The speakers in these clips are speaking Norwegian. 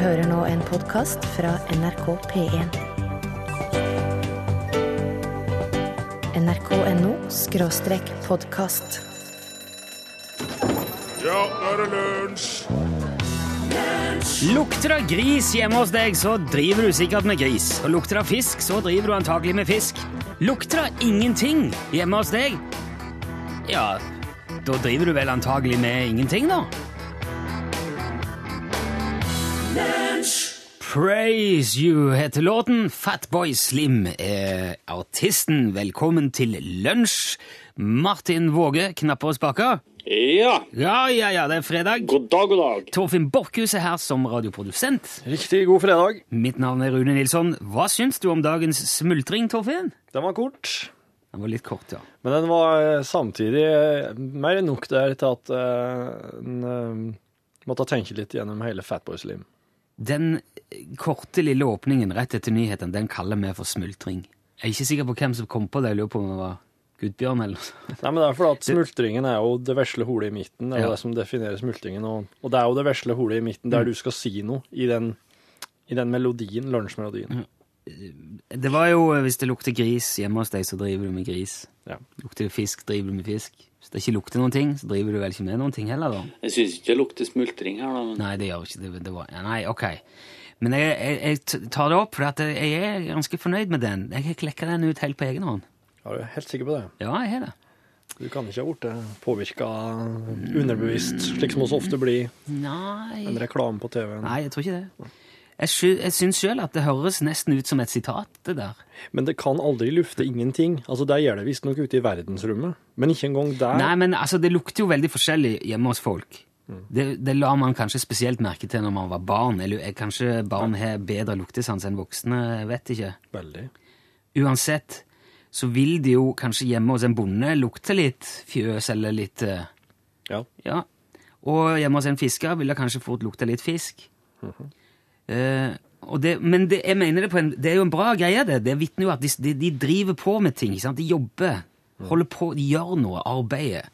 hører nå en podkast fra NRK P1. nrk.no skråstrek podkast. Ja, nå er det lunsj! Lukter det gris hjemme hos deg, så driver du sikkert med gris. Og lukter det fisk, så driver du antagelig med fisk. Lukter det ingenting hjemme hos deg, ja, da driver du vel antagelig med ingenting, da. Praise You heter låten. Fatboy Slim er artisten. Velkommen til lunsj. Martin Våge, knapper og spaker. Ja. Ja, ja, ja, det er fredag. God dag, god dag. Torfinn Borchhus er her som radioprodusent. Riktig god fredag. Mitt navn er Rune Nilsson. Hva syns du om dagens smultring, Torfinn? Den var kort, Den var litt kort, ja. men den var eh, samtidig eh, mer enn nok der til at eh, en måtte tenke litt gjennom hele Fatboy Slim. Den korte, lille åpningen rett etter nyheten, den kaller vi for smultring. Jeg er ikke sikker på hvem som kom på det. Jeg lurer på om det var Gudbjørn eller noe sånt. Nei, men det er fordi at smultringen er jo det vesle holet i midten. Det er jo Ja. det som definerer smultringen. Og, og det er jo det vesle holet i midten der du skal si noe i den, i den melodien, lunsjmelodien. Det var jo eh, hvis det lukter gris hjemme hos deg, så driver du med gris. Ja. Lukter det fisk, driver du med fisk. Det ikke lukter noen ting, så driver du vel ikke med noen ting heller, da. Jeg syns ikke det lukter smultring her, da. Men Nei, det gjør ikke det. det var, ja, nei, ok. Men jeg, jeg, jeg tar det opp, for at jeg er ganske fornøyd med den. Jeg har klekka den ut helt på egen hånd. Ja, du er helt sikker på det? Ja, jeg har det. Du kan ikke ha blitt påvirka underbevisst, slik som oss ofte blir Nei en reklame på TV? -en. Nei, jeg tror ikke det. Jeg, jeg syns sjøl at det høres nesten ut som et sitat, det der. Men det kan aldri lufte ingenting. Altså, Der gjør det visstnok ute i verdensrommet, men ikke engang der. Nei, men altså, det lukter jo veldig forskjellig hjemme hos folk. Det, det la man kanskje spesielt merke til når man var barn. Eller kanskje barn har bedre luktesans enn voksne, jeg vet ikke. Veldig. Uansett så vil det jo kanskje hjemme hos en bonde lukte litt fjøs eller litt eh, Ja. Ja. Og hjemme hos en fisker vil det kanskje fort lukte litt fisk. Eh, og det, men det, jeg mener det, på en, det er jo en bra greie, det. Det vitner jo at de, de, de driver på med ting. De jobber, holder på, de gjør noe, arbeider.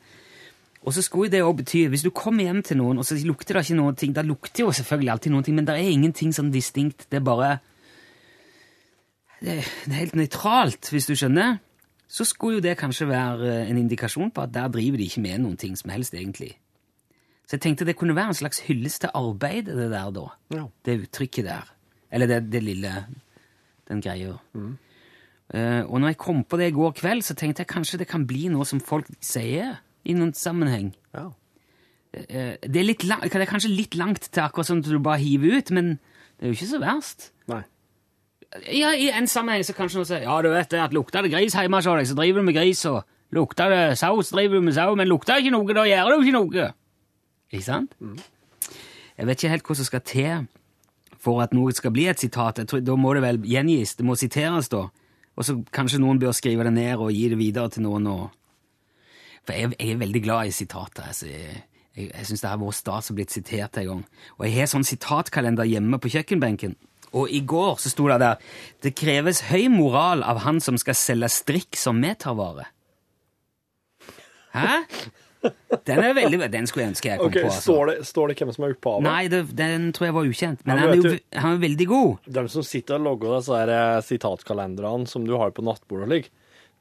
Og så skulle det også bety, hvis du kommer hjem til noen, og så lukter det ikke noen ting, da lukter jo selvfølgelig alltid noen ting, men det er ingenting sånn distinkt. Det er bare det, det er helt nøytralt, hvis du skjønner. Så skulle jo det kanskje være eh, en indikasjon på at der driver de ikke med noen ting som helst, egentlig. Så jeg tenkte det kunne være en slags hyllest til arbeidet, det der, da. Ja. Det uttrykket der. Eller det, det lille Den greia. Eh, og når jeg kom på det i går kveld, så tenkte jeg kanskje det kan bli noe som folk sier i noen sammenheng. Ja. Uh, det, er litt lang, det er kanskje litt langt til akkurat sånn at du bare hiver ut, men det er jo ikke så verst. Nei. Ja, I en sammenheng så kanskje noen sier ja, du vet det, at lukter det gris hjemme hos deg, så driver du med gris, og lukter det saus, driver du med sau, men lukter det ikke noe, da gjør du ikke noe. Ikke sant? Jeg vet ikke helt hva som skal til for at noe skal bli et sitat. Tror, da må det vel gjengis, det må siteres, da. Og så kanskje noen bør skrive det ned og gi det videre til noen. Og... For jeg, jeg er veldig glad i sitater. Altså, jeg jeg, jeg syns det har vært stas å blitt sitert en gang. Og jeg har sånn sitatkalender hjemme på kjøkkenbenken. Og i går så sto det der Det kreves høy moral av han som skal selge strikk som metervare. Hæ? Den er veldig Den skulle jeg ønske jeg kom okay, på. Altså. står, det, står det hvem som er opphavet? Nei, det, den tror jeg var ukjent. Men Ja, men han er, jo, du, han er veldig god. De som sitter og logger disse eh, sitatkalenderne som du har på nattbordet slik,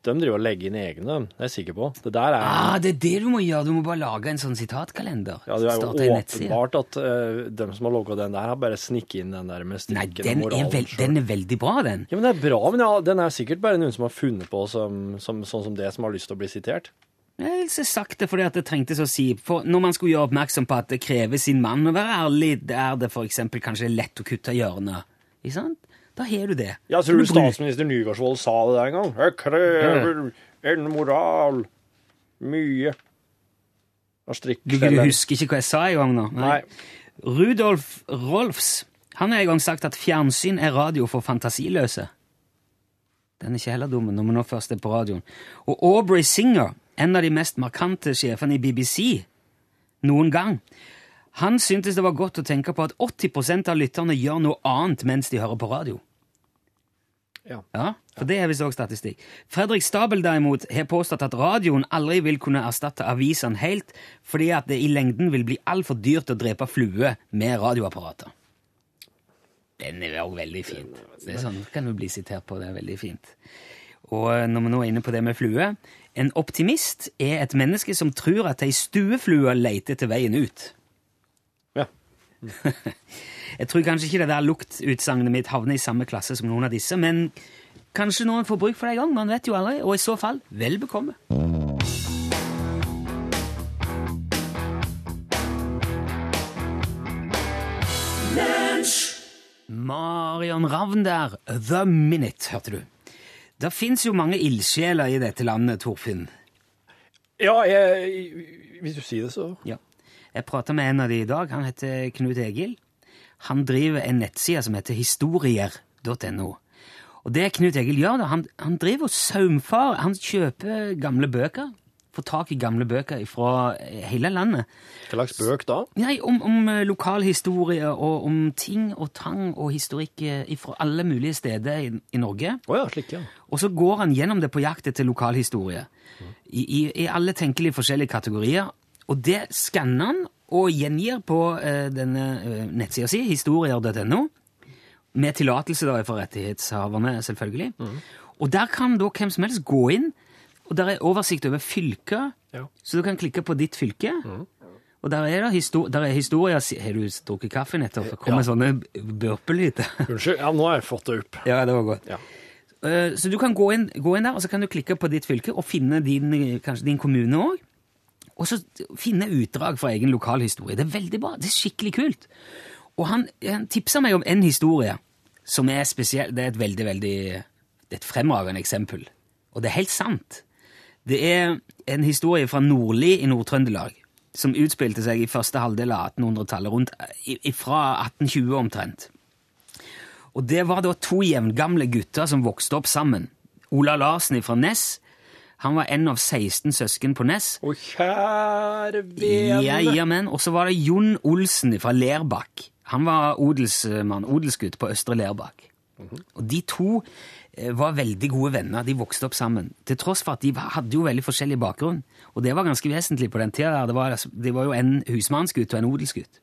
de driver og legger inn egne. Det er jeg sikker på. Det der er Ah, det er det du må gjøre. Du må bare lage en sånn sitatkalender. ja, det er jo åpenbart at uh, de som har logga den der, har bare snikket inn den der med Nei, den og er, moralen vel, selv. den er veldig bra, den. Ja, men det er bra, men ja, den er sikkert bare noen som har funnet på som, som, sånn som det, som har lyst til å bli sitert. Jeg har sagt det fordi at det trengtes å si. For når man skulle gjøre oppmerksom på at det krever sin mann å være ærlig, er det for eksempel kanskje lett å kutte hjørnet. Ikke sant? Da har du det. Ja, tror du statsminister Nygaardsvold sa det der en gang. Jeg krever en moral. Mye. Av Du, du husker ikke hva jeg sa en gang nå? Nei. Rudolf Rolfs han har en gang sagt at fjernsyn er radio for fantasiløse. Den er ikke heller dum når vi nå først er på radioen. Og Aubrey Singer, en av de mest markante sjefene i BBC noen gang, han syntes det var godt å tenke på at 80% av lytterne gjør noe annet mens de hører på radio. Ja. Ja, for det er visst også statistikk. Fredrik Stabel derimot har påstått at radioen aldri vil kunne erstatte avisene helt, fordi at det i lengden vil bli altfor dyrt å drepe flue med radioapparater. Den er òg veldig fint. Det er sånn kan du bli sitert på. Det er veldig fint. Og når vi nå er inne på det med flue En optimist er et menneske som tror at ei stueflue leter etter veien ut. Ja. Jeg tror kanskje ikke det der luktutsagnet mitt havner i samme klasse som noen av disse, men kanskje noen får bruk for det en gang. Man vet jo aldri. Og i så fall, vel bekomme. Marion Ravn der. The Minute, hørte du. Det fins jo mange ildsjeler i dette landet, Torfinn. Ja, jeg, hvis du sier det, så Ja. Jeg prata med en av de i dag. Han heter Knut Egil. Han driver en nettside som heter historier.no. Og det Knut Egil gjør, da, han, han driver og saumfar. Han kjøper gamle bøker. Får tak i gamle bøker fra hele landet. Hva slags bøk da? Nei, om, om eh, lokalhistorie og om ting og tang og historikk fra alle mulige steder i, i Norge. Oh ja, slik, ja. Og så går han gjennom det på jakt etter lokalhistorie. I, i, I alle tenkelige forskjellige kategorier. Og det skanner han og gjengir på eh, denne eh, nettsida si, historier.no, med tillatelse fra rettighetshaverne, selvfølgelig. Og der kan da hvem som helst gå inn, og der er oversikt over fylker, Ja. så du kan klikke på ditt fylke. Og der er det histo der er historier Har du drukket kaffe nettopp? Det kommer Ja. sånne burpelyder. Unnskyld, ja, nå har jeg fått det opp. ja, det var godt. Ja. Eh, Så du kan gå inn, gå inn der, og så kan du klikke på ditt fylke og finne din, kanskje din kommune òg. Og så finne utdrag fra egen lokalhistorie. Det er veldig bra. Det er skikkelig kult. Og han, han tipsa meg om en historie som er spesiell. Det er et veldig, veldig Det er et fremragende eksempel. Og det er helt sant. Det er en historie fra Nordli i Nord-Trøndelag som utspilte seg i første halvdel av 1800-tallet, rundt fra 1820 omtrent. Og det var da to jevngamle gutter som vokste opp sammen. Ola Larsen fra Ness. Han var en av 16 søsken på Ness. Å, kjære vene! Ja, ja, men. Og så var det Jon Olsen fra Lerbakk. Han var odelsmann, odelsgutt på Østre Lerbakk. Og de to eh, var veldig gode venner. De vokste opp sammen. Til tross for at de hadde jo veldig forskjellig bakgrunn. Og det var ganske vesentlig på den tida. Det var, altså- det var jo en husmannsgutt og en odelsgutt.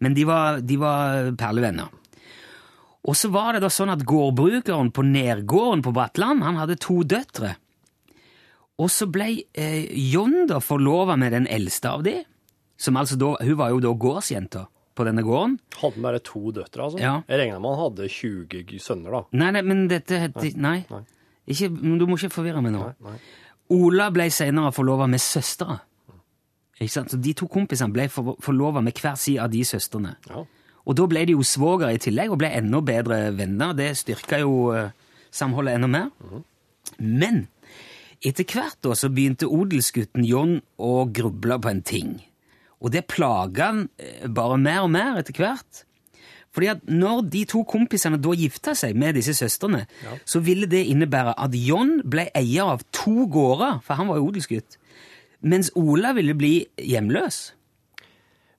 Men de var, de var perlevenner. Og så var det da sånn at gårdbrukeren på Nergården på Bratland, han hadde to døtre. Og så ble eh, John da forlova med den eldste av de, altså hun var jo da gårdsjenta på denne gården. Hadde han bare to døtre, altså? Ja. Jeg regner med han hadde 20 sønner, da. Nei, nei, men dette het Nei. nei. Ikke, du må ikke forvirre meg nå. Nei. Ola ble senere forlova med søstera. Ikke sant? Så de to kompisene ble for, forlova med hver side av de søstrene. Ja. Og da ble de jo svogere i tillegg, og ble enda bedre venner. Det styrka jo eh, samholdet enda mer. Men etter hvert da så begynte odelsgutten John å gruble på en ting. Og det plaga han eh, bare mer og mer etter hvert. Fordi at når de to kompisene da gifta seg med disse søstrene, så ville det innebære at John ble eier av to gårder, for han var jo odelsgutt, mens Ola ville bli hjemløs.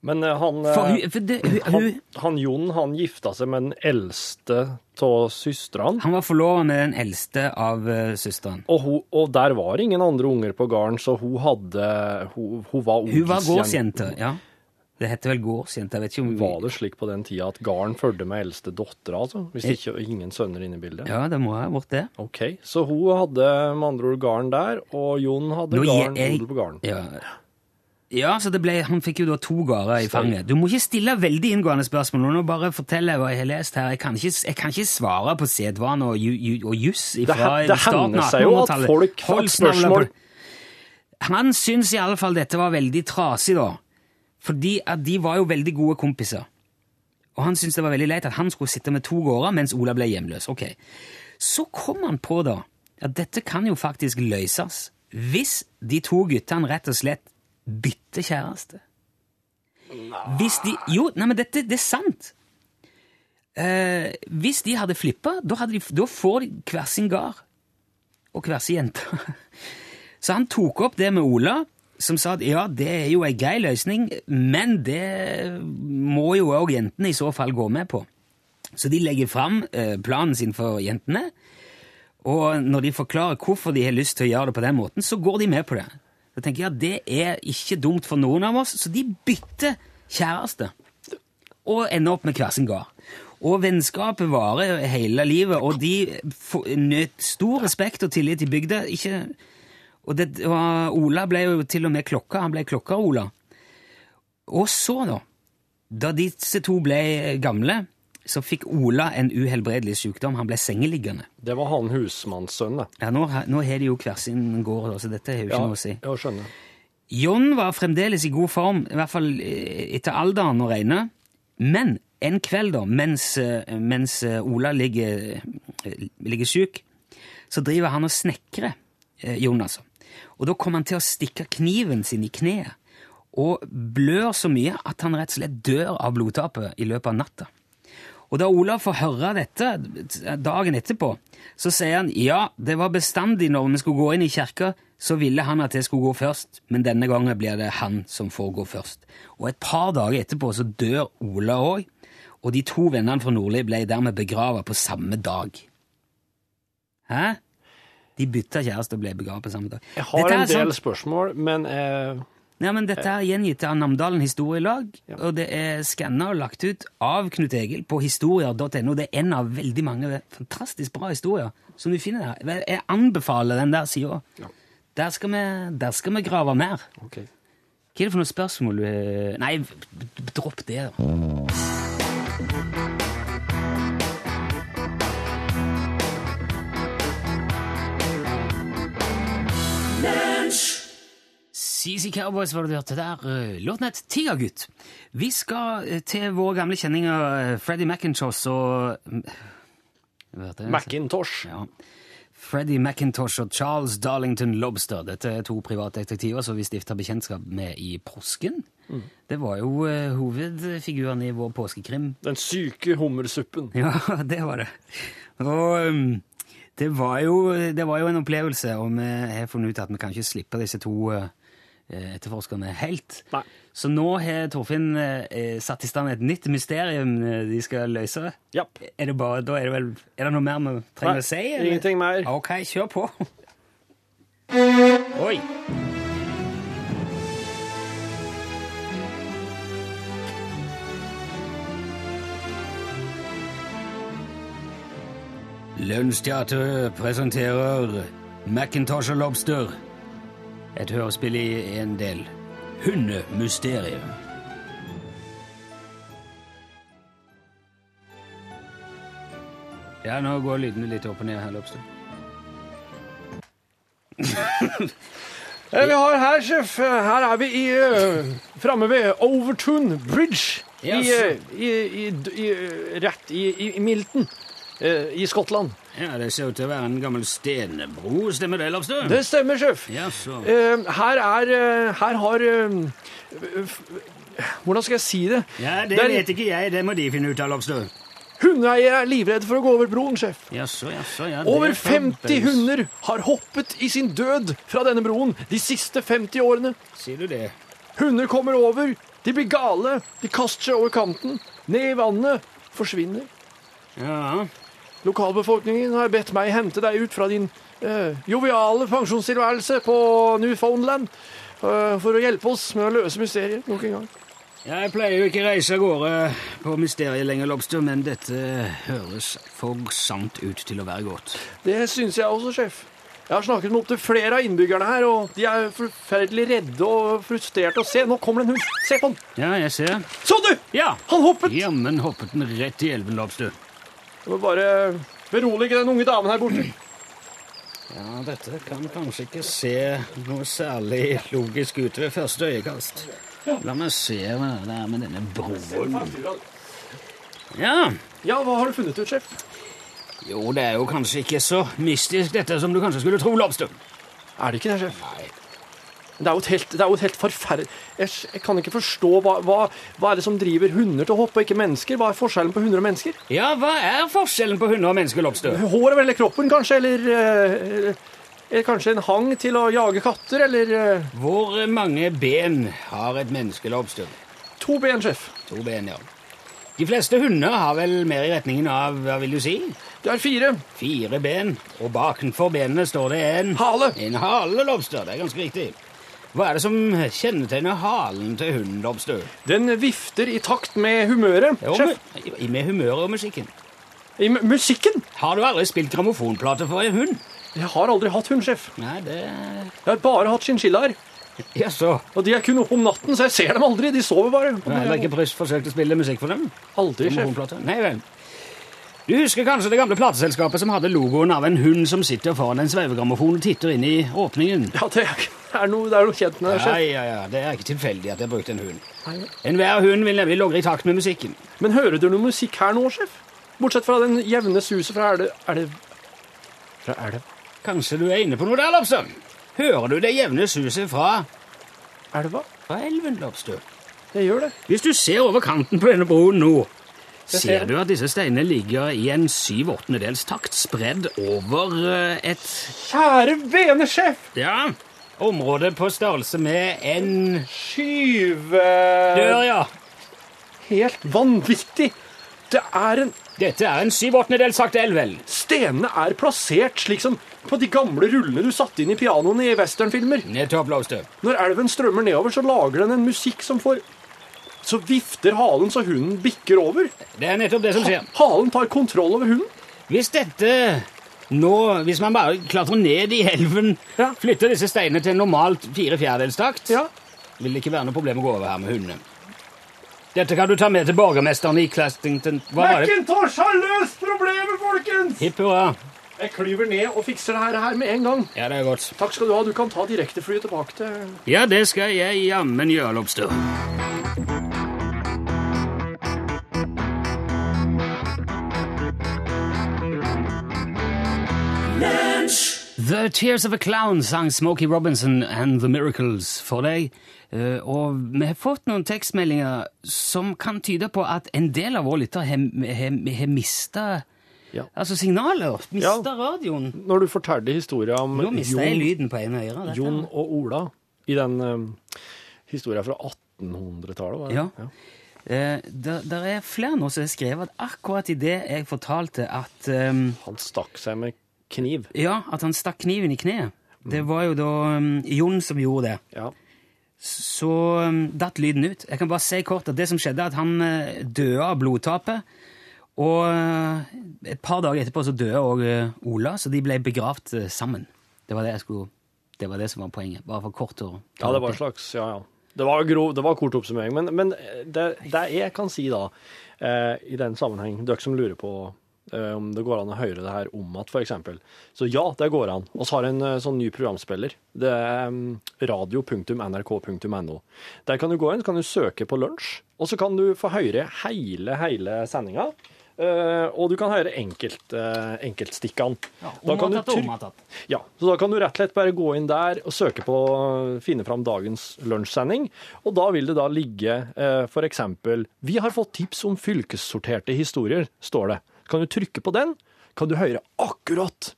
Men eh, han, eh, hun, det, hun, han, han Jon han gifta seg med den eldste av søstrene. Han var forlova med den eldste av uh, søstrene. Og, og der var ingen andre unger på gården, så hun hadde Hun, hun var Hun var gårdsjente, ja. Det heter vel gårdsjente. Jeg vet ikke om Var det slik på den tida at gården fulgte med eldste dattera, altså? Hvis det ikke ingen sønner inne i bildet? Ja, det må ha vært det. Ok, så hun hadde med andre ord gården der, og Jon hadde Nå gården, jeg- odel på gården. Ja, ja så det ble, han fikk jo da to gårder i fanget. Du må ikke stille veldig inngående spørsmål. Nå bare forteller jeg hva jeg har lest her. Jeg kan ikke, jeg kan ikke svare på sedvane og, ju, ju, og juss Det, fra he- det starten hender seg jo at folk får spørsmål. Han syns i alle fall dette var veldig trasig, da. Fordi at de var jo veldig gode kompiser. Og han syntes det var veldig leit at han skulle sitte med to gårder mens Ola ble hjemløs. Ok. Så kom han på da at dette kan jo faktisk løses hvis de to guttene rett og slett bytter kjæreste. Hvis de Jo, nei, men dette det er sant. Eh, hvis de hadde flippa, da, hadde de, da får de hver sin gard og hver sin jente. Så han tok opp det med Ola, som sa at ja, det er jo ei grei løsning, men det må jo òg jentene i så fall gå med på. Så de legger fram eh, planen sin for jentene, og når de forklarer hvorfor de har lyst til å gjøre det på den måten, så går de med på det. Så tenker jeg at det er ikke dumt for noen av oss, så de bytter kjæreste. og ender opp med hver sin gard. Og vennskapet varer hele livet, og de nøt stor respekt og tillit i bygda. Ikke, og, det, og Ola ble jo til og med klokka. Han ble klokka-Ola. Og så, da, da disse to ble gamle, så fikk Ola en uhelbredelig sykdom. Han ble sengeliggende. Det var han husmannssønnen. Ja, nå, nå har de jo hver sin gård, så dette har jo ikke Ja, noe å si. ja, skjønner. John var fremdeles i god form, i hvert fall eh, etter alderen å regne. Men en kveld, da, mens, eh, mens eh, Ola ligger, ligger syk, så driver han og snekrer, Jon altså. Og da kommer han til å stikke kniven sin i kneet, og blør så mye at han rett og slett dør av blodtapet i løpet av natta. Og da Olav får høre dette dagen etterpå, så sier han ja, det var bestandig når vi skulle gå inn i kirka, så ville han at jeg skulle gå først, men denne gangen blir det han som får gå først. Og et par dager etterpå så dør Ola òg, og de to vennene fra Nordli ble dermed begrava på samme dag. Hæ? De bytta kjæreste og ble begravet på samme dag. Jeg har en del sånn- spørsmål, men eh, Ja, men Dette er gjengitt av Namdalen Historielag, Ja. og det er skanna og lagt ut av Knut Egil på historier.no. Det er en av veldig mange fantastisk bra historier som du finner der. Jeg anbefaler den der sida. Ja. Der, der skal vi grave mer. Okay. Hva er det for noe spørsmål du Nei, dropp det, da. CC Cowboys var det du hørte der. eh, Låten het Tigergutt. Vi skal eh, til våre gamle kjenninger Freddy McIntosh og mm? Macintosh. Ja. Freddy McIntosh og Charles Darlington Lobster. Dette er to privatdetektiver som vi stifta bekjentskap med i påsken. Det var jo uh, hovedfiguren i vår påskekrim. Den syke hummersuppen. Ja, det var det. Og um, det, var jo, det var jo en opplevelse, og vi har funnet ut at vi kan ikke slippe disse to uh, etterforskerne helt. Nei. Så nå har Torfinn eh, satt i stand et nytt mysterium uh, de skal løse. Japp. Er det bare, er det vel Er det noe mer vi trenger Nei, å si? eller? ingenting mer. Ok, kjør på. Oi. Lunsjteatret presenterer Macintosh og Lobster. Et hørespill i en del. Hundemysterium. Ja, nå går lydene litt opp og ned her. Eh, vi har her, sjef, her er vi i, uh, framme ved Overtune Bridge i, Jaså. eh, i, i, i, rett i, i, i Milton uh, i Skottland. Ja, det ser ut til å være en gammel stenbro. Stemmer det, Lobster? Det stemmer, sjef. Ja, så. Eh, her er eh, Her har eh, Hvordan skal jeg si det? Ja, det Der- vet ikke jeg. Det må de finne ut av, Lobster. Hundeeiere er livredde for å gå over broen, sjef. Jaså, jaså, ja. det Over er 50 fremdeles- hunder har hoppet i sin død fra denne broen de siste 50 årene. Sier du det? Hunder kommer over, de blir gale, de kaster seg over kanten, ned i vannet, forsvinner. Ja. Lokalbefolkningen har bedt meg hente deg ut fra din eh, joviale pensjonstilværelse på Newfoundland eh, for å hjelpe oss med å løse mysteriet nok en gang. Jeg pleier jo ikke å reise av gårde på mysteriet lenger, Lobster, men dette høres for sant ut til å være godt. Det syns jeg også, sjef. Jeg har snakket med opptil flere av innbyggerne her, og de er forferdelig redde og frustrerte. Og se, nå kommer det en hund. Se på den. Ja, jeg ser. Så du! Ja! Han hoppet! Jammen hoppet den rett i elven, Lobster. Jeg må bare berolige den unge damen her borte. Ja, dette kan kanskje ikke se noe særlig logisk ut ved første øyekast. La meg se hva det er med denne broen. Ja, Ja, hva har du funnet ut, sjef? jo, det er jo kanskje ikke så mystisk dette som du kanskje skulle tro, Lobster. Er det ikke det, sjef? Det er jo et helt, det er jo et helt forferdelig jeg, kan ikke forstå hva, hva, hva er det som driver hunder til å hoppe, og ikke mennesker? Hva er forskjellen på hunder og mennesker? Ja, hva er forskjellen på hunder og mennesker, Lobstø? Håret eller kroppen, kanskje? Eller, eller, eller kanskje en hang til å jage katter? Eller eh, Hvor mange ben har et menneske, Lobstø? to ben, sjef? To ben, ja. De fleste hunder har vel mer i retningen av, hva vil du si, Det er fire. fire ben, og bakenfor benene står det en Hale. En hale, Lobster. Det er ganske riktig. Hva er det som kjennetegner halen til hunden, Lobstø? Den vifter i takt med humøret, Jo, sjef. med, med humøret og musikken. I musikken. Har du aldri spilt grammofonplate for en hund? Jeg har aldri hatt hund, sjef. Nei, det Jeg har bare hatt chinchillaer. Jaså. Og de er kun oppe om natten, så jeg ser dem aldri. De sover bare. Du har heller ikke forsøkt å spille musikk for dem? Aldri, sjef. Nei vel. Du husker kanskje det gamle plateselskapet som hadde logoen av en hund som sitter foran en sveivegrammofon og titter inn i åpningen? Ja, det er, noe, det er noe kjent med det, Ja, ja, ja. Det er ikke tilfeldig at jeg brukte en hund. Enhver hund vil nemlig logre i takt med musikken. Men hører du noe musikk her nå, sjef? Bortsett fra den jevne suset fra elv... Er det Fra elv? Kanskje du er inne på noe der, Lobstø? Hører du det jevne suset fra, Elva? fra elven, Lobstø? Jeg gjør det. Hvis du ser over kanten på denne broen nå, ser du at disse steinene ligger i en syv åttendedels takt spredd over eh, et Kjære vene, sjef! ja, område på størrelse med en Skyve... dør, ja. Helt vanvittig! Det er en Dette er en syv åttendedels takt elv, vel? Stenene er plassert slik som på de gamle rullene du satte inn i pianoene i westernfilmer. Nettopp, Når elven strømmer nedover, så lager den en musikk som får Så vifter halen så hunden bikker over. Det er nettopp det som skjer. Halen tar kontroll over hunden. Hvis dette nå, hvis man bare klatrer ned i elven, Ja. flytter disse steinene til normalt fire fjerdedels takt, Ja. vil det ikke være noe problem å gå over her med hundene. Dette kan du ta med til borgermesteren i Clastington. Hva? Macintosh har løst problemet, folkens! Hipp hurra. Jeg klyver ned og fikser det her, her med en gang. Ja, det er godt. Takk skal du ha. Du kan ta direkteflyet tilbake til Ja, det skal jeg jammen gjøre, Lobster. The Tears of a Clown sang Smokey Robinson and The Miracles for deg. Eh, og vi har fått noen tekstmeldinger som kan tyde på at en del av våre lyttere har, mista Ja. altså signaler. Mista Ja. radioen. Når du fortalte historien om Nå mista jeg lyden på ene øret. Jon og Ola i den um, historien fra 1800-tallet, var det? Ja. Eh, der, der er flere nå som har skrevet at akkurat i det jeg fortalte at um, Han stakk seg med kniv. Ja, at han stakk kniven i kneet. Det var jo da um, Jon som gjorde det. Ja. Så um, datt lyden ut. Jeg kan bare si kort at det som skjedde, at han uh, døde av blodtapet. Og eh, et par dager etterpå så døde òg Ola, så de ble begravd eh, sammen. Det var det, jeg skulle, det var det som var poenget. Bare for kort å Ja, det var en slags Ja, ja. Det var, grov, det var kort oppsummering. Men, men det, det jeg kan si da, eh, i den sammenheng, dere som lurer på eh, om det går an å høre det her om igjen, f.eks. Så ja, det går an. Vi har en eh, sånn ny programspiller. Det er um, radio.nrk.no. Der kan du gå inn, så kan du søke på lunsj, og så kan du få høre hele, hele sendinga. Eh, og du kan høre enkelt, uh, enkeltstikkene. Da kan du ja, så da kan du rett og slett bare gå inn der og søke på, finne fram dagens lunsjsending, og da vil det da ligge eh, eksempel, vi har fått tips om fylkessorterte historier, står det. Kan du trykke på den, kan du høre akkurat,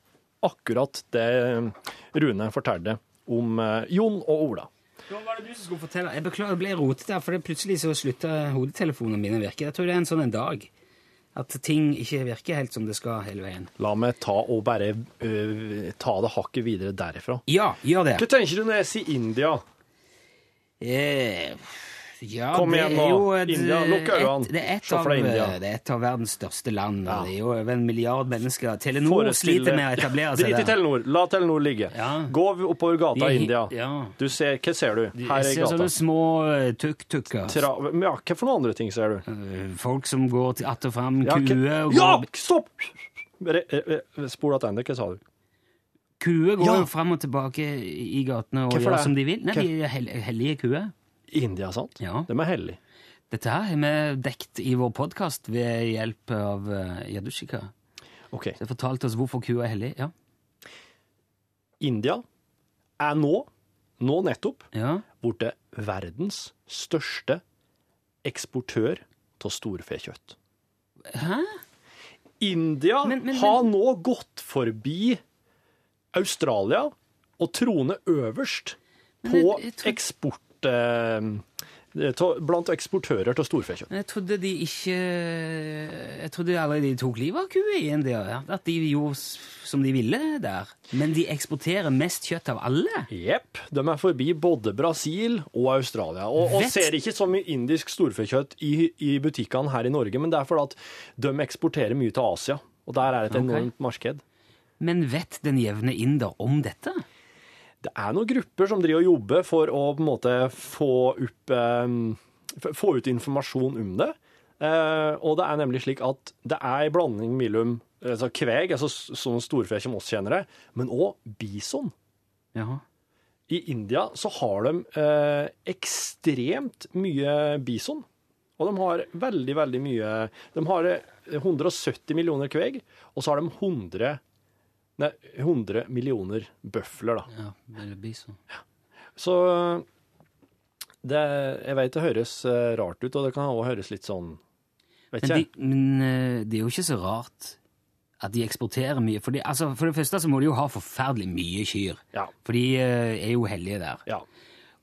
akkurat det eh, Rune fortalte om eh, Jon og Ola. Hva var det du som skulle fortelle? Jeg beklager, jeg ble rotet der, for det plutselig så slutta hodetelefonene mine å virke. Jeg tror det er en sånn en dag. At ting ikke virker helt som det skal hele veien. La meg ta og bare eh, ta det hakket videre derifra. Ja, gjør det. Hva tenker du når jeg sier India? Eh, ja, Kom igjen er nå. India, lukk øynene. Det er, et av, er verdens største land. Ja. Det er jo over en milliard mennesker. Telenor sliter med å etablere seg Drit i der. Telenor. La Telenor ligge. Ja. Gå oppover gata i India. Ja. Du ser, hva ser du? Her Jeg i ser sånne små eh, tuk-tukker. Ja, hva for noen andre ting ser du? Eh, Folk som går att og fram, Ja, kuer og ja, stopp! Spol tilbake, hva sa du? kuer går Ja. jo fram og tilbake i gatene og gjør som de vil. Nei, de er hel hellige kuer. India, sant? Ja. De er hellige. Dette her har vi dekt i vår podkast ved hjelp av Yadushika. Okay. Det fortalte oss hvorfor kua er hellig. Ja. India er nå, nå nettopp, ja. blitt verdens største eksportør av storfekjøtt. Hæ? India Men- men- har nå gått forbi Australia og troner øverst på Men tror- eksport... Eh, eh, blant eksportører av storfekjøtt. Jeg trodde de ikke Jeg trodde allerede de tok livet av kua India. ja. At de gjorde som de ville der. Men de eksporterer mest kjøtt av alle. Jepp. De er forbi både Brasil og Australia. Og, og ser ikke så mye indisk storfekjøtt i, i butikkene her i Norge, men det er fordi at de eksporterer mye til Asia. Og der er det et Ok. enormt marked. Men vet den jevne inder om dette? Det er noen grupper som driver og jobber for å på en måte få, opp, eh, få ut informasjon om det. Eh, og det er nemlig slik at det er en blanding mellom altså kveg, altså sånn storfe som oss kjenner det, men òg bison. Jaha. I India så har de eh, ekstremt mye bison. Og de har veldig, veldig mye De har eh, 170 millioner kveg, og så har de 100, nei, 100 millioner bøfler, da. Ja, eller bison. Så det, jeg vet det høres eh, rart ut, og det kan også høres litt sånn Vet Men, ikke. de, men eh, det er jo ikke så rart at de eksporterer mye. Fordi, altså, for det første så må de jo ha forferdelig mye kyr. Ja. For de eh, er jo hellige der. ja,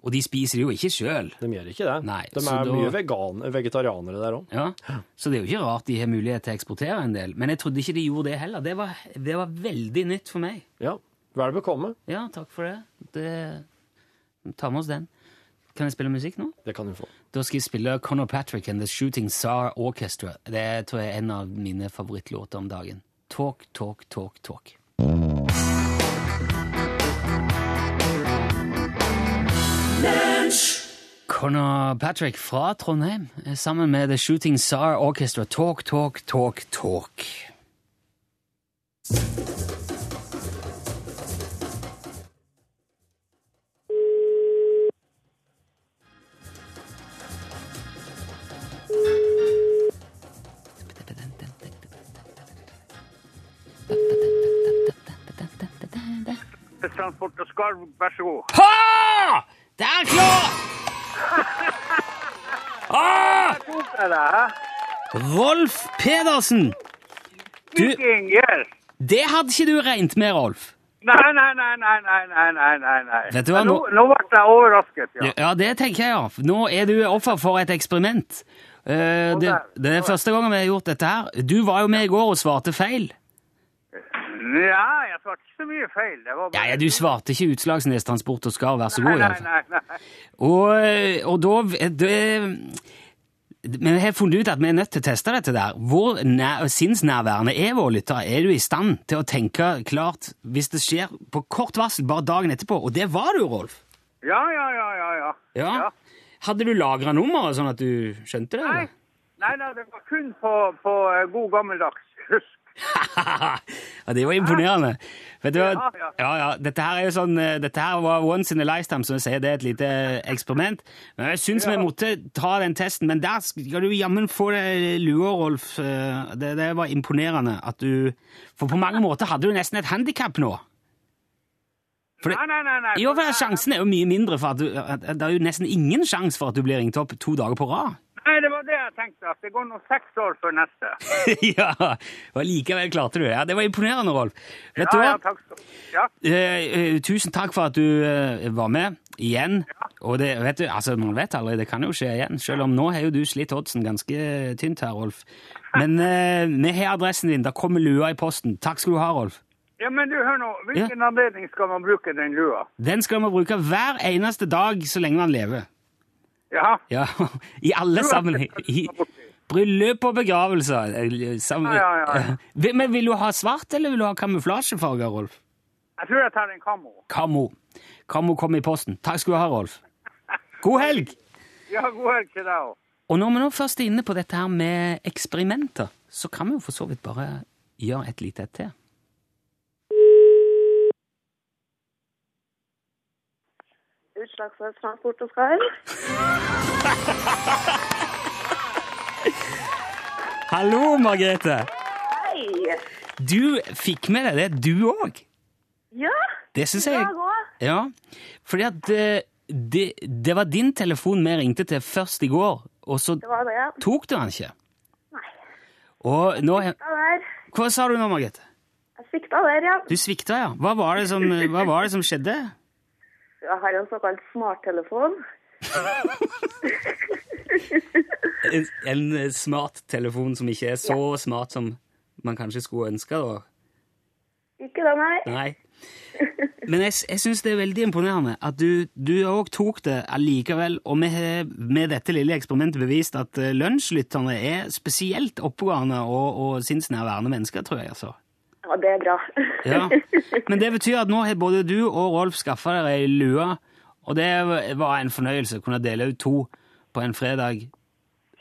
Og de spiser det jo ikke sjøl. de gjør ikke det. Nei, de er da- mye vegan, vegetarianere der òg. Ja. Så det er jo ikke rart de har mulighet til å eksportere en del. Men jeg trodde ikke de gjorde det heller. Det var, det var veldig nytt for meg. Ja. Vel bekomme. Ja, takk for det. det Ta med oss den. Kan jeg spille musikk nå? Det kan du få. Da skal jeg spille Conor Patrick and The Shooting Star Orchestra. Det tror jeg er en av mine favorittlåter om dagen. Talk, talk, talk, talk. Conor Patrick fra Trondheim eh, sammen med The Shooting Star Orchestra. Talk, talk, talk, talk. Transport og skarv, vær så god. Ha! Det er klart! Ah! Rolf Pedersen! Du, det hadde ikke du regnet med, Rolf. Nei, nei, nei, nei, nei, nei, nei, nei. Vet du hva, nå, nå, ble jeg overrasket, ja. ja. det tenker jeg, ja. Nå er du offer for et eksperiment. Uh, det, det, er første gangen vi har gjort dette her. Du var jo med i går og svarte feil. Ja, jeg svarte ikke så mye feil. Det var Ja, bare... ja, Du svarte ikke Utslagsnes Transport og Skar, vær så god. nei, fall. nei, nei. Og, og da det, Men jeg har funnet ut at vi er nødt til å teste dette der. Hvor nær, sinnsnærværende er våre lyttere? Er du i stand til å tenke klart hvis det skjer på kort varsel bare dagen etterpå? Og det var du, Rolf. Ja, ja, ja, ja, ja. Ja. Hadde du lagra nummeret sånn at du skjønte det? Nei, eller? nei, nei, det var kun på, på eh, god gammeldags husk. ja, det var imponerende. Vet du hva? Ja, ja. Dette her er jo sånn, eh, dette her var once in a lifetime, som jeg sier. Det er et lite eksperiment. Men jeg syns vi måtte ta den testen. Men der skal du jammen få deg lua, Rolf. Eh, Det, det var imponerende at du For på mange måter hadde du nesten et handikap nå. Det, Nei, nei, nei. nei. jo, for Sjansen er jo mye mindre, for at du, at det er jo nesten ingen sjanse for at du blir ringt opp to dager på rad. Nei, det var det jeg tenkte, at det går nå seks år før neste. ja, og likevel klarte du det. Ja, det var imponerende, Rolf. Vet Ja, du hva? ja, takk skal Ja, eh, tusen takk for at du eh, var med igjen. Og det, vet du, altså, man vet aldri, det kan jo skje igjen. Selv om nå har jo du slitt oddsen ganske tynt her, Rolf. Men vi har adressen din. Da kommer lua i posten. Takk skal du ha, Rolf. ja men du, hør nå. Hvilken anledning skal man bruke den lua? Den skal man bruke hver eneste dag så lenge man lever. Ja, Ja, I alle sammenhenger. I bryllup og begravelser. Sammen... Ja, ja, ja. Eh, Men vil du ha svart, eller vil du ha kamuflasjefarger, Rolf? jeg tror jeg tar en kamo. Kamo. Kamo kom i posten. Takk skal du ha, Rolf. God helg! Ja, god helg til deg òg. Og når vi nå først er inne på dette her med eksperimenter, så kan vi jo for så vidt bare gjøre et lite et til. Utslagsnes Transport og Skarv. Hallo, Margrethe! Hei! Du fikk med deg det, du òg. Ja, Det syns jeg. Ja, fordi at eh, det, det var din telefon vi ringte til først i går, og så Det det, ja. tok du den ikke. Nei. Og nå Hva sa du nå, Margrethe? Jeg svikta der, ja. Du svikta, ja. Hva var det som, hva var det som skjedde? Jeg har en såkalt smarttelefon. En, en smarttelefon som ikke er så smart som man kanskje skulle ønske. da. Ikke da, nei. Nei. Men jeg, jeg syns det er veldig imponerende at du, du òg tok det allikevel, og vi har med dette lille eksperimentet bevist at eh, lunsjlytterne er spesielt oppegående og, og sinnsnærværende mennesker, tror jeg. altså. Ja, det er bra. Ja. Men det betyr at nå har både du og Rolf skaffa dere ei lue, og det var en fornøyelse å kunne dele ut to på en fredag.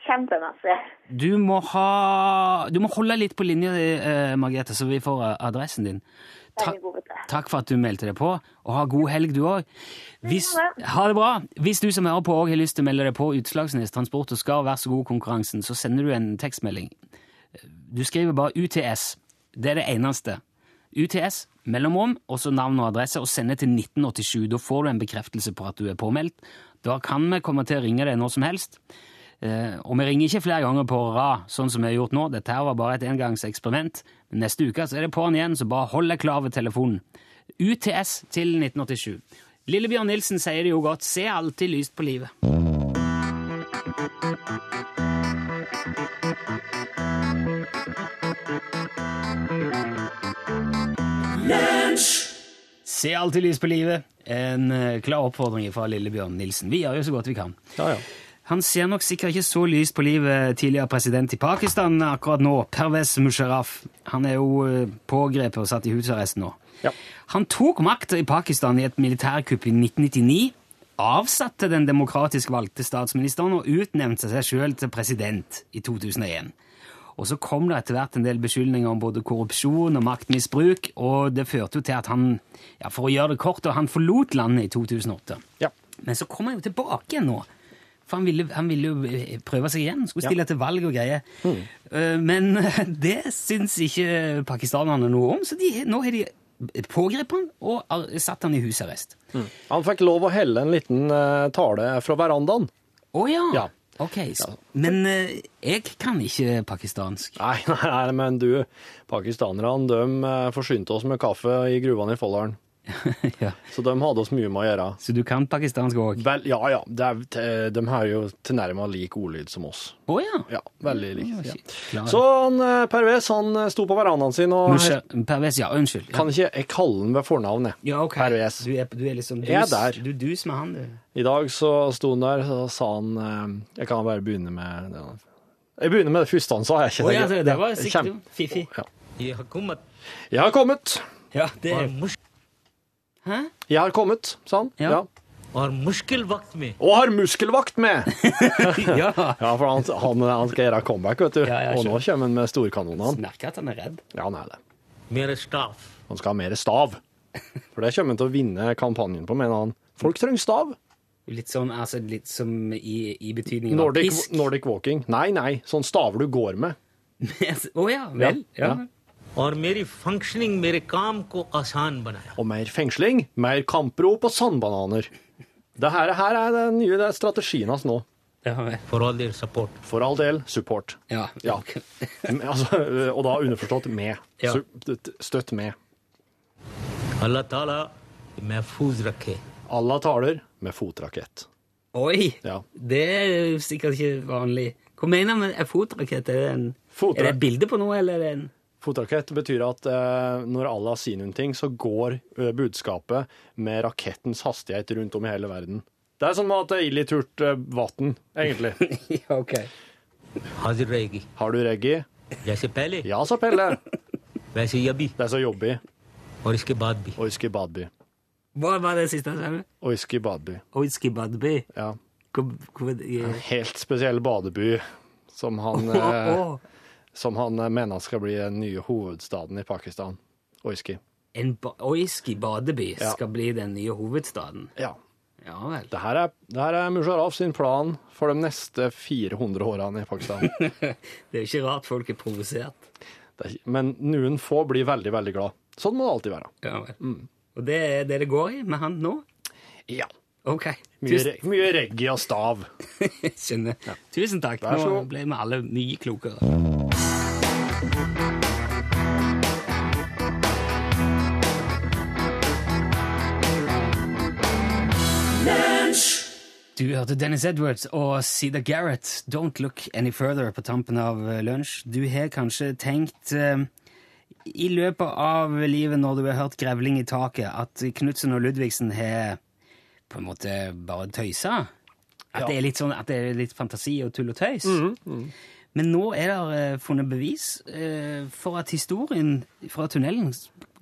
Kjempemessig. Du må, ha, du må holde litt på linja, eh, Margrethe, så vi får eh, adressen din. Ta, takk for at du meldte deg på, og ha god helg du òg. Ha det bra. Hvis du som hører på òg har lyst til å melde deg på Utslagsnes Transport og skal være så god konkurransen, så sender du en tekstmelding. Du skriver bare UTS. Det er det eneste. UTS, mellomrom, og så navn og adresse, og sende til 1987. Da får du en bekreftelse på at du er påmeldt. Da kan vi komme til å ringe deg når som helst. Eh, og vi ringer ikke flere ganger på rad, sånn som vi har gjort nå. Dette her var bare et engangseksperiment. Neste uke så er det på'n igjen, så bare hold deg klar ved telefonen. UTS til 1987. Lillebjørn Nilsen sier det jo godt. Se alltid lyst på livet. Se alltid lys på livet. En eh, klar oppfordring fra Lillebjørn Nilsen. Vi gjør jo så godt vi kan. Ja, ja. Han ser nok sikkert ikke så lyst på livet tidligere president i Pakistan akkurat nå, Pervez Musharraf. Han er jo eh, pågrepet og satt i husarrest nå. Ja. Han tok makta i Pakistan i et militærkupp i 1999, avsatte den demokratisk valgte statsministeren og utnevnte seg sjøl til president i 2001. Og så kom det etter hvert en del beskyldninger om både korrupsjon og maktmisbruk, og det førte jo til at han, ja, for å gjøre det kort, han forlot landet i 2008. Ja. Men så kom han jo tilbake igjen nå. For han ville, han ville jo eh, prøve seg igjen. Skulle Ja. stille til valg og greier. Mm. Men det syns ikke pakistanerne noe om, så de, nå har de pågrepet han og satt han i husarrest. Han fikk lov å helle en liten eh, tale fra verandaen. Å ja. Ja. Ok, så, Men eh, jeg kan ikke pakistansk. Nei, nei, nei, men du, pakistanerne, de eh, forsynte oss med kaffe i gruvene i Folldalen. ja. Så de hadde oss mye med å gjøre. Så du kan pakistansk òg? Ja, ja. de, de har jo tilnærma lik ordlyd som oss. Å oh, ja. ja. Veldig lik. Oh, ja. Så han, eh, Pervez han eh, sto på verandaen sin og Musha, Pervez, ja, unnskyld. Kan ikke jeg kalle han ved fornavnet? Ja, okay. Pervez. Du er, du er liksom dus, er der. Du dus med han, du. I dag så sto han der, og sa han eh, Jeg kan bare begynne med det. Jeg begynner med det første han sa, jeg. Ikke oh, ja, det, det var sikkert fiffig. Ja. Jeg har kommet. Jeg har kommet. Ja, det er morsomt. Hæ? Jeg har kommet, sa han. Ja. ja. Og har muskelvakt med. Og har muskelvakt med! ja. ja. for han, han, han skal gjøre comeback, vet du. Ja, og nå kommer han med storkanonene. Merker at han er redd. Ja, han er det. Mere stav. Han skal ha mer stav. For det kommer han til å vinne kampanjen på, mener han. Folk trenger stav. Litt sånn altså, litt som i, i betydningen Nordic, av pisk? Nordic walking. Nei, nei. Sånn staver du går med. Å oh, ja, vel. Ja. ja. Og mer fengsling, mer kamprop og sandbananer. Det her, her er den nye strategien hans nå. For all del support. For all del support. Ja. ja. Altså, øh, og da underforstått med. Ja. Støtt med. Allah taler med fotrakett. Allah taler med fotrakett. Oi! Ja. Det er sikkert ikke vanlig. Hva mener man med fotrakett? Er det, en, er det et bilde på noe, eller er det en Fotrakett betyr at eh, når Allah sier noen ting, så går eh, budskapet med rakettens hastighet rundt om i hele verden. Det er sånn at det er ille turt eh, vann, egentlig. ok. Har du reggae? Ja, så pelle. Ja, så pelle. Det er så jobbi. Det er så jobbi. Oiski badbi. Oiski badbi. Hva var det siste? Oiski badby. Oiski badby? Ja. Hvor, hvor, jeg... En helt spesiell badeby som han oh, oh som han eh, mener skal bli den nye hovedstaden i Pakistan. Oiski. En ba Oiski badeby Ja. skal bli den nye hovedstaden. Ja. Ja vel. Det her er, det her er Musharraf sin plan for de neste 400 årene i Pakistan. Det er jo ikke rart folk er provosert. Er, men noen få blir veldig, veldig glad. Sånn må det alltid være. Ja vel. Og det er det det går i med han nå? Ja. Ok. Mye, Tusen, re- mye reggae og stav. skjønner. Tusen takk. Nå ble vi alle mye klokere. Du hørte Dennis Edwards og Sida Garrett, Don't Look Any Further, på tampen av eh, lunsj. Du har kanskje tenkt eh, i løpet av livet når du har hørt grevling i taket, at Knutsen og Ludvigsen har på en måte bare tøysa? At, Ja. det er sånn, at det er litt fantasi og tull og tøys? Men nå er det eh, funnet bevis eh, for at historien fra tunnelen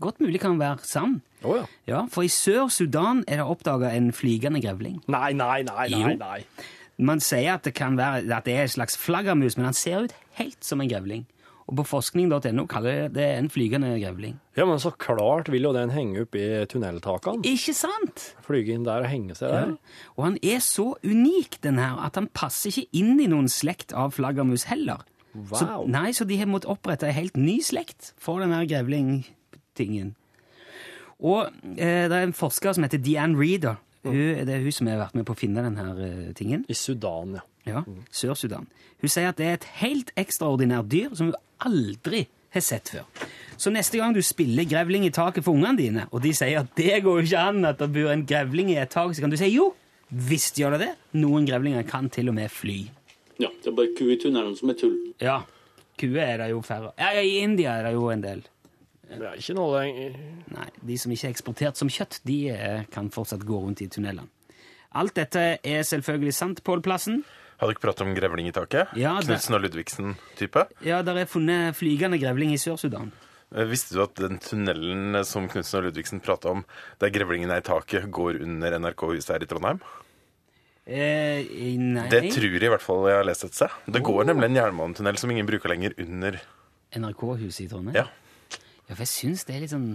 godt mulig kan være sann. Oh, ja. Ja, For i Sør-Sudan er det oppdaga en flygende grevling. Nei, nei, nei, nei, nei. Man sier at det kan være at det er en slags flaggermus, men han ser ut helt som en grevling. Og på forskning.no kaller det en flygende grevling. Ja, men så klart vil jo den henge opp i tunneltakene. Ikke sant? Flyge inn der og henge seg der. Ja. Og han er så unik, den her, at han passer ikke inn i noen slekt av flaggermus heller. Så, Wow. nei, så de har måttet opprette en helt ny slekt for den her grevlingtingen. Og eh, det er en forsker som heter Deanne Reeder. Hun, det er hun som har vært med på å finne denne eh, tingen. I Sudan, ja. Ja, Sør-Sudan. Hun sier at det er et helt ekstraordinært dyr som hun aldri har sett før. Så neste gang du spiller grevling i taket for ungene dine, og de sier at det går jo ikke an at det bor en grevling i et tak, så kan du si jo, visst gjør det det. Noen grevlinger kan til og med fly. Ja, det er bare ku i tunnelen som er tull. Ja, kuer er det jo færre. Ja, ja, i India er det jo en del. Det er ikke noe lenger Nei, de som ikke er eksportert som kjøtt, de eh, kan fortsatt gå rundt i tunnelene. Alt dette er selvfølgelig sant, Pål Plassen. Har dere pratet om grevling i taket? Ja, det- Knutsen og Ludvigsen-type? Ja, der er funnet flygende grevling i Sør-Sudan. Eh, Visste du at den tunnelen eh, som Knutsen og Ludvigsen prata om, der grevlingen er i taket, går under NRK-huset her i Trondheim? Eh, nei Det tror jeg i hvert fall jeg har lest et sted. Det går nemlig en jernbanetunnel som ingen bruker lenger, under NRK-huset i Trondheim? Ja. Ja, for jeg syns det er litt sånn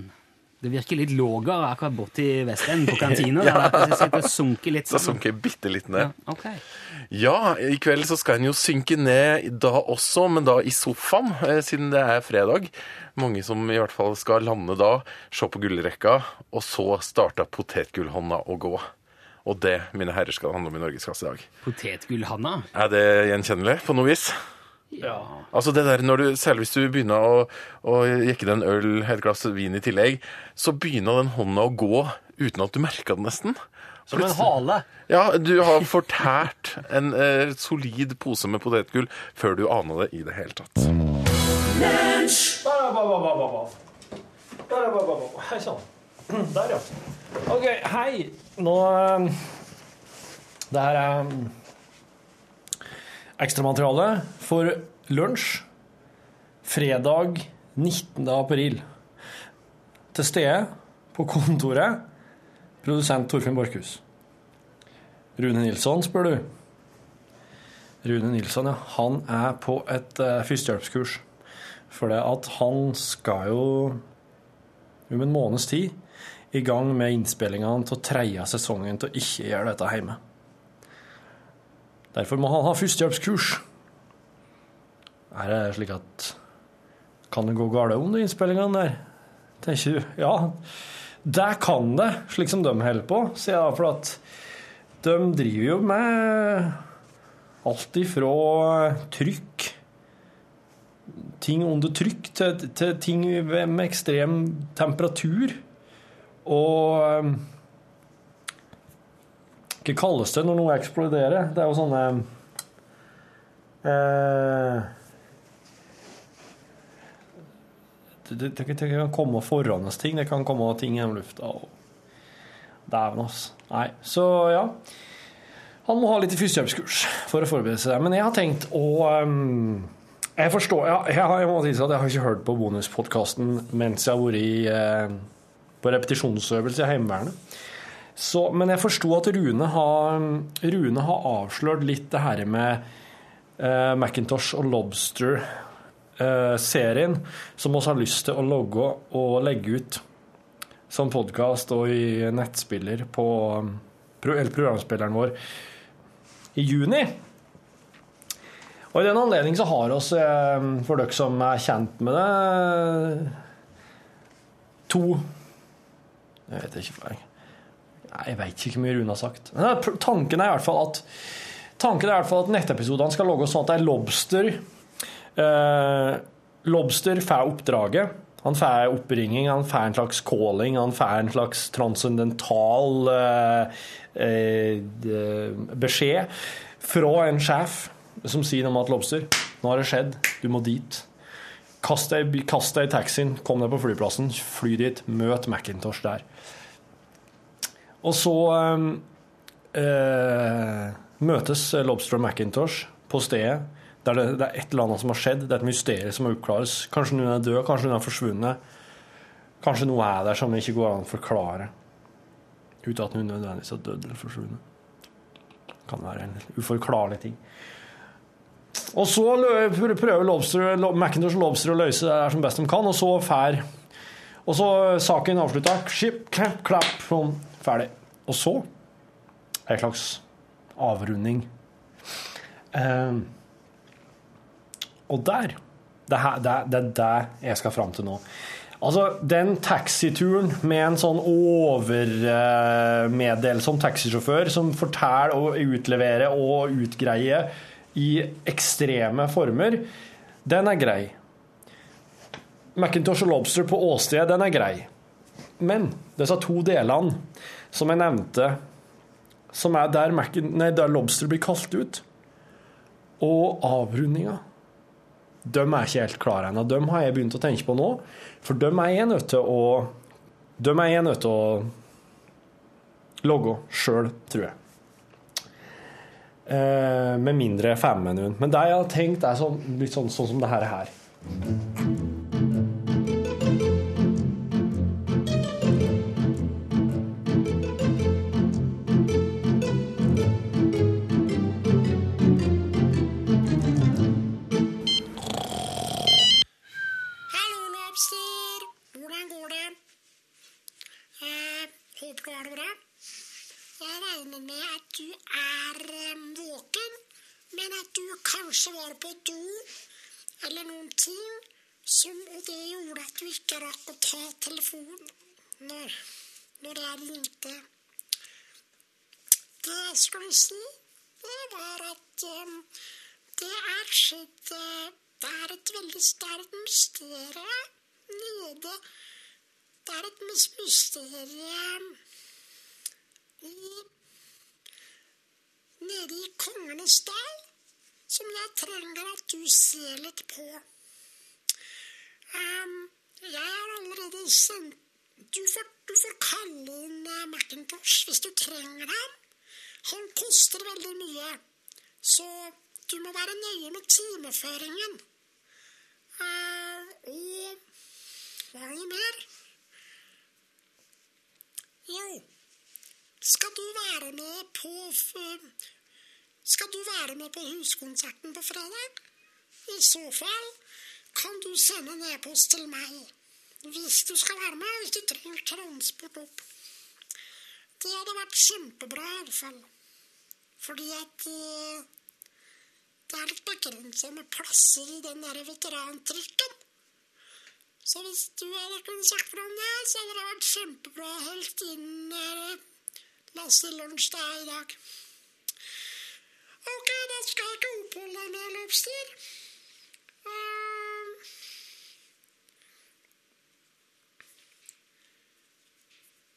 Det virker litt lågere akkurat borti Vestenden, på kantina. der, at det sitter og sunker litt Så Da sunker jeg bitte litt Ja, ned. Ja, i kveld så skal en jo synke ned da også, men da i sofaen, eh, siden det er fredag. Mange som i hvert fall skal lande da, se på gullrekka, og så starte potetgullhånda å gå. Og det, mine herrer, skal handle om i Norgesklasse i dag. Potetgullhanna? Er det gjenkjennelig på noe vis? Ja. Altså det der når du, Særlig hvis du begynner å, å jekke deg en øl, et glass vin i tillegg, så begynner den hånda å gå uten at du merker det nesten. Som en hale. Ja, du har fortært en eh, solid pose med potetgull før du aner det i det hele tatt. Hei sann. Der, ja. OK, hei. Nå um, Det her er um, ekstramateriale for lunsj fredag 19. april. Til stede på kontoret produsent Torfinn Borchhus. Rune Nilsson, spør du. Rune Nilsson, ja. Han er på et uh, førstehjelpskurs. For det at han skal jo om en måneds tid i gang med innspillingene til tredje sesongen til å ikke gjøre dette hjemme. Derfor må han ha førstehjelpskurs. Er det slik at Kan det gå galt under innspillingene der? Tenker du? Ja, det kan det, slik som de holder på, sier jeg. For at de driver jo med alt ifra trykk ting under trykk til, til ting med ekstrem temperatur. Og Hva kalles det når noe eksploderer? Det er jo sånne eh, det, det, det, kan komme forhåndes ting. Det kan komme ting gjennom lufta. Dæven, ass. Nei, så ja. Han må ha litt førstehjelpskurs for å forberede seg. Men jeg har tenkt å um, Jeg forstår Jeg, jeg, jeg må tilstå at jeg har ikke hørt på bonuspodkasten mens jeg har vært i, eh, på repetisjonsøvelse i Heimevernet. Så, men jeg forsto at Rune har, Rune har avslørt litt det her med uh, Macintosh og Lobster-serien, som vi har lyst til å logge og legge ut som podkast og i nettspiller på eller programspilleren vår i juni. Og i den anledning så har oss, eh, for dere som er kjent med det, to Jeg vet ikke jeg Jeg vet ikke hvor mye Rune har sagt. Men er- tanken er i hvert fall at Tanken er i hvert fall at nettepisodene skal logges sånn at det er Lobster eh, Lobster får oppdraget. Han får oppringing, han får en slags calling, han får en slags transcendental eh, eh, beskjed fra en sjef som sier noe om at Lobster, nå har det skjedd, du må dit. Kast deg, kast deg i taxien, kom deg på flyplassen, fly dit, møt Macintosh der. Og så eh, eh, møtes Lobster og Macintosh på stedet der det, det er et eller annet som har skjedd. Det er et mysterium som må oppklares. Kanskje noen er død, kanskje noen er forsvunnet. Kanskje noe er der som det ikke går an å forklare uten at noen nødvendigvis er død eller forsvunnet. Det kan være en uforklarlig ting. Og så prøver Lobster, McIntosh og Lobster å løse det der som best de kan, og så fær Og så saken avslutta. Skip, klapp, klapp, sånn, ferdig. Og så en slags avrunding. Eh, og der det, her, det, det er det jeg skal fram til nå. Altså, den taxituren med en sånn overmeddelsom taxisjåfør som forteller og utleverer og utgreier i ekstreme former, den er grei. Macintosh og Lobster på åstedet, den er grei. Men disse to delene som jeg nevnte, som er der, nei, der Lobster blir kalt ut, og avrundinga de er ikke helt klare ennå. De har jeg begynt å tenke på nå. For de er jeg nødt til å De er jeg nødt til å logge sjøl, tror jeg. Eh, med mindre jeg får med noen. Men det jeg har tenkt, er sånn, litt sånn, sånn som det her. Ikke rakk å ta telefonen når, når jeg ringte. Det jeg skulle si, det var at um, det er skjedd eh, Det er et veldig sterkt mysterium nede Det er et mys- mysterium Nede i Kongenes dal som jeg trenger at du ser litt på. Ehm, jeg har allerede sendt du får, du får kalle inn eh, Macintosh hvis du trenger ham. Han koster veldig mye, så du må være nøye med timeføringen. Uh, og hva er det mer? Jo, skal du være med på Skal du være med på huskonserten på fredag? I så fall kan du sende en e-post til meg. Hvis du skal være med, og ikke trenger transport opp. Det hadde vært kjempebra i hvert fall. Fordi at uh, det er litt begrensa med plasser i den der veterantrikken. Så hvis du hadde kunnet sagt fra om det, så hadde det vært kjempebra helt inn uh, Lasse lunsj det er i dag. Ok, da skal jeg ikke oppholde meg mer, Lobster. Eh,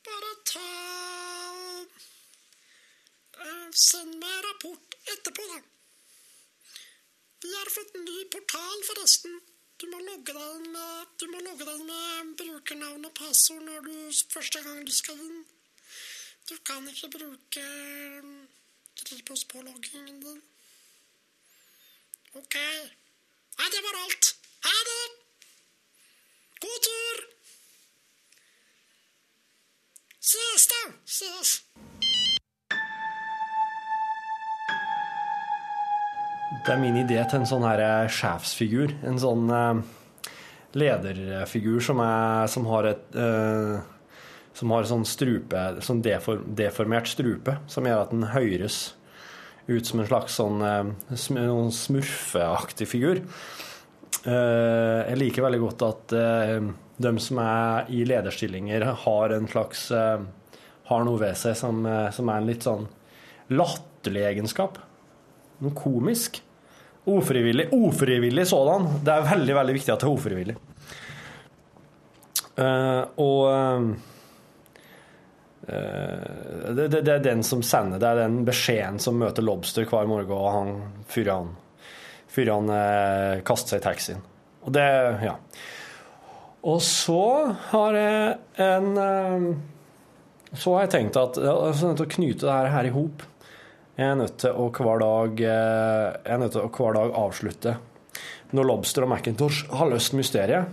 bare ta og Send meg rapport etterpå, da. Vi har fått en ny portal, forresten. Du må logge deg med, med brukernavn og passord når du, første gang du skal inn. Du kan ikke bruke Kripos på loggingen din. OK. Nei, det var alt. Ha det! God tur! Ses, da! Ses. Det er min idé til en sånn her eh, sjefsfigur. En sånn eh, lederfigur som, er, som har et eh, Som har sånn strupe, sånn deform, deformert strupe, som gjør at den høres ut som en slags sånn eh, smurfeaktig figur. Eh, jeg liker veldig godt at eh, de som er i lederstillinger, har en slags eh, Har noe ved seg som, eh, som er en litt sånn latterlig egenskap. Noe komisk. Ofrivillig. Ofrivillig sådan. Det er veldig veldig viktig at det er ofrivillig. Uh, og Uh, det, det, det er den som sender, det er den beskjeden som møter Lobster hver morgen, og han før han, fyrer han uh, kaster seg i taxien. Og det Ja. Og så har jeg en eh, Så har jeg tenkt at jeg er nødt til å knyte det her, i hop. Jeg er nødt til å hver dag eh, Jeg er nødt til å hver dag avslutte. Når Lobster og Macintosh har løst mysteriet,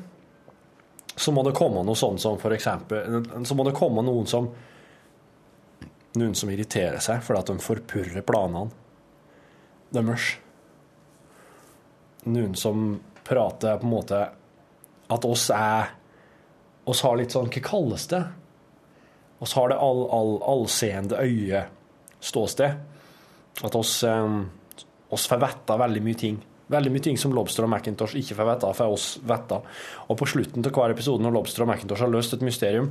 så må det komme noe sånt som eksempel Så må det komme noen som Noen som irriterer seg fordi at de forpurrer planene deres. Noen som prater på en måte At oss er oss har litt sånn Hva kalles det? Oss har det all, all, allseende øye ståsted. At oss, eh, oss får vite veldig mye ting. Veldig mye ting som Lobster og Macintosh ikke får vite, får oss vite. Og på slutten av hver episode når Lobster og Macintosh har løst et mysterium,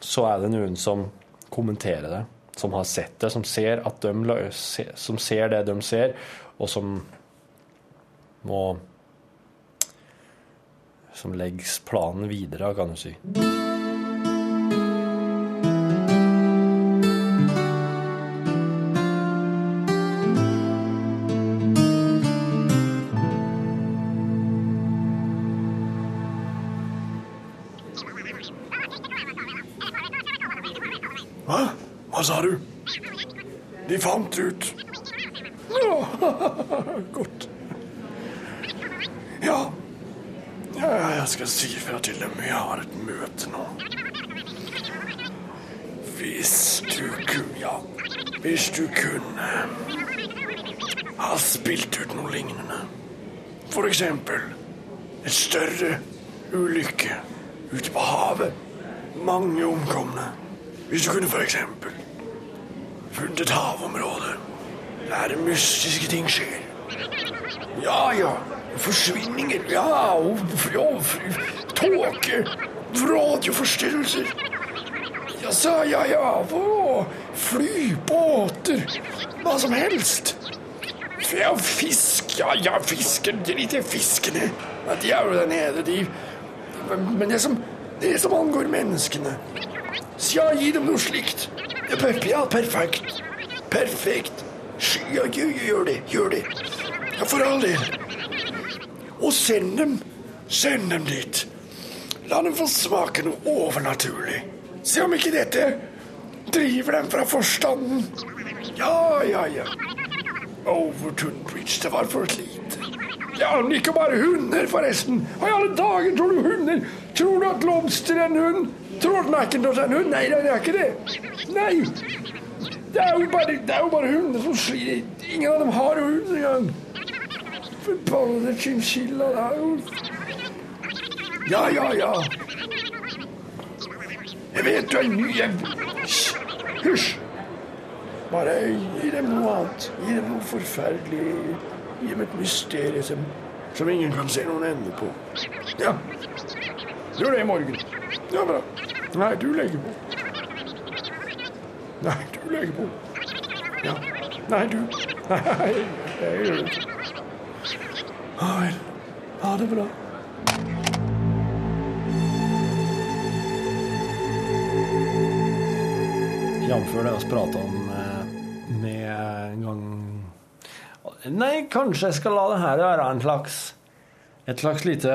så er det noen som kommenterer det. Som har sett det, som ser, de, som ser det de ser, og som må Som legger planen videre, kan du si. Hva? Hva sa du? De fant ut. Ja, godt. Ja. ja, jeg skal si fra til dem. Jeg har et møte nå. Hvis du kunne Ja, hvis du kunne ha spilt ut noe lignende. For eksempel et større ulykke ute på havet. Mange omkomne. Hvis du kunne for eksempel funnet et havområde der mystiske ting skjer. Ja, ja. Forsvinninger. Ja, og, og tåke. Radioforstyrrelser. Ja, sa ja, ja. hva? fly, båter. Hva som helst. Ja, fisk. Ja, ja, fisken. Drit i fiskene. Ja, de er jo der nede, de. Men det som, det som angår menneskene Ja, gi dem noe slikt. Ja, per, ja perfekt. Perfekt. Ja, gjør det. Gjør det. Ja, for all del. Og send dem. Send dem dit. La dem få smake noe overnaturlig. Se om ikke dette driver dem fra forstanden. Ja, ja, ja. Overton Bridge, det var for lite. Ja, men ikke bare hunder, forresten. Hva i alle dager tror du hunder? Tror du at Lobster er en hund? Tror Macintosh er en hund? Nei, det er ikke det. Nei. Det er jo bare, bare hunder som sliter. Ingen av dem har jo hund engang. Forbannede chinchilla, det er jo Ja, ja, ja. Jeg vet du er ny. Jeg... Hysj. Bare gi dem noe annet. Gi dem noe forferdelig. Gi dem et mysterium som, som ingen kan se noen ende på. Ja. Gjør det i morgen. Ja, bra. Nei, du legger på. Nei, du legger på. Ja. Nei, du. Nei, jeg gjør det. Ja vel. Ha det bra. Jf. det vi prata om eh, med en gang Nei, kanskje jeg skal la det her være en slags et slags lite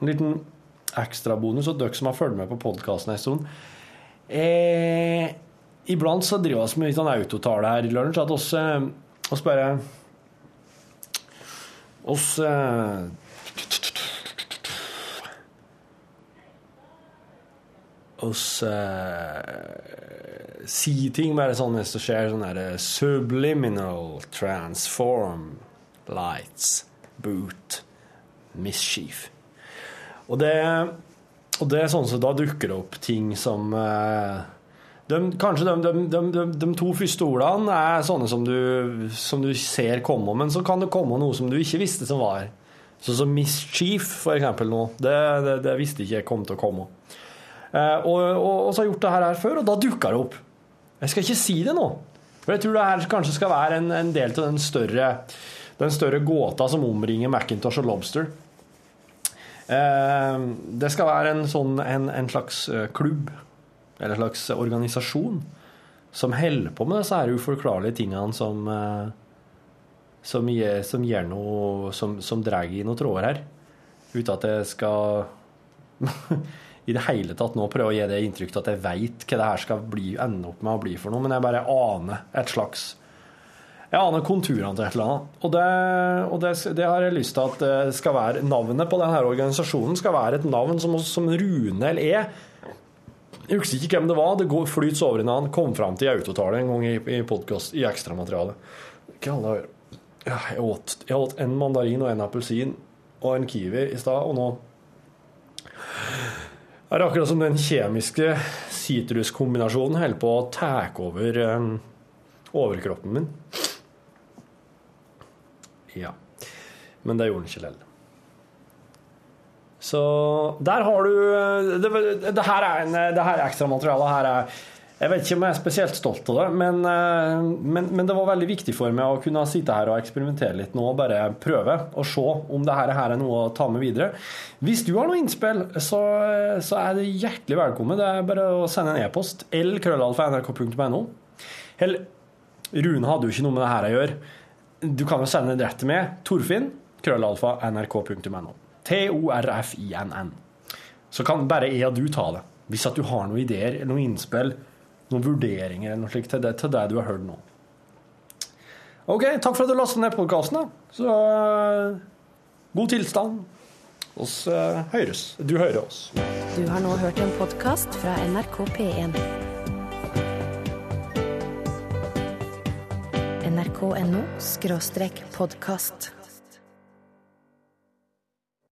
en liten ekstrabonus, til dere som har fulgt med på podkasten en stund. Eh, iblant så driver vi med litt sånn autotale her i lunsj, at oss, eh, oss bare oss eh, oss eh, si ting bare sånn hvis det skjer sånn derre subliminal transform lights boot mischief. Og det, og det er sånn som da dukker det opp ting som eh, de, Kanskje de, de, de to første ordene er sånne som du, som du ser komme, men så kan det komme noe som du ikke visste som var. Sånn som mischief, for eksempel, nå. Det, det, det visste ikke jeg kom til å komme. Eh, og, og, og så har jeg gjort det her, før, og da dukka det opp. Jeg skal ikke si det nå. For jeg tror det her kanskje skal være en, en del av den større, den større gåta som omringer Macintosh og Lobster. Eh, det skal være en, sånn, en, en slags eh, klubb, eller en slags organisasjon, som holder på med disse her uforklarlige tingene som, som, gjør, som noe Som, som drar i noen tråder her. Uten at det skal i det hele tatt nå prøve å gi det inntrykk at jeg veit hva det her skal bli, ende opp med å bli for noe, men jeg bare aner et slags Jeg aner konturene til et eller annet. Og, det, og det, det har jeg lyst til at skal være navnet på denne organisasjonen skal være et navn som, som Rune eller E. Jeg husker ikke hvem det var. Det går flyts over en annen. Kom fram til i autotale en gang i, i podkast i ekstramaterialet. Hva alle ja, jeg, åt, jeg åt en mandarin og en appelsin og en kiwi i stad, og nå er akkurat som den kjemiske sitruskombinasjonen holder på å ta over um, overkroppen min. Ja. Men det gjorde den ikke likevel. Så der har du Det, det her er, en, det her ekstramaterialet her er Jeg vet ikke om jeg er spesielt stolt av det, men, eh, men, men det var veldig viktig for meg å kunne sitte her og eksperimentere litt nå og bare prøve og se om det her er noe å ta med videre. Hvis du har noe innspill, så, så er det hjertelig velkommen. Det er bare å sende en e-post. lkrøllalfa.nrk.no. Eller Rune hadde jo ikke noe med det her å gjøre. Du kan jo sende det rett til meg. Torfinn. Krøllalfa. nrk.no. T-o-r-f-i-n-n. Så kan bare jeg og du ta det. Hvis at du har noen ideer eller noen innspill, noen vurderinger eller noe slikt til det, til det du har hørt nå. OK, takk for at du lastet ned podkasten. Så uh, god tilstand. Oss uh, høres. Du hører oss. Du har nå hørt en podkast fra NRK P1. nrk.no podkast.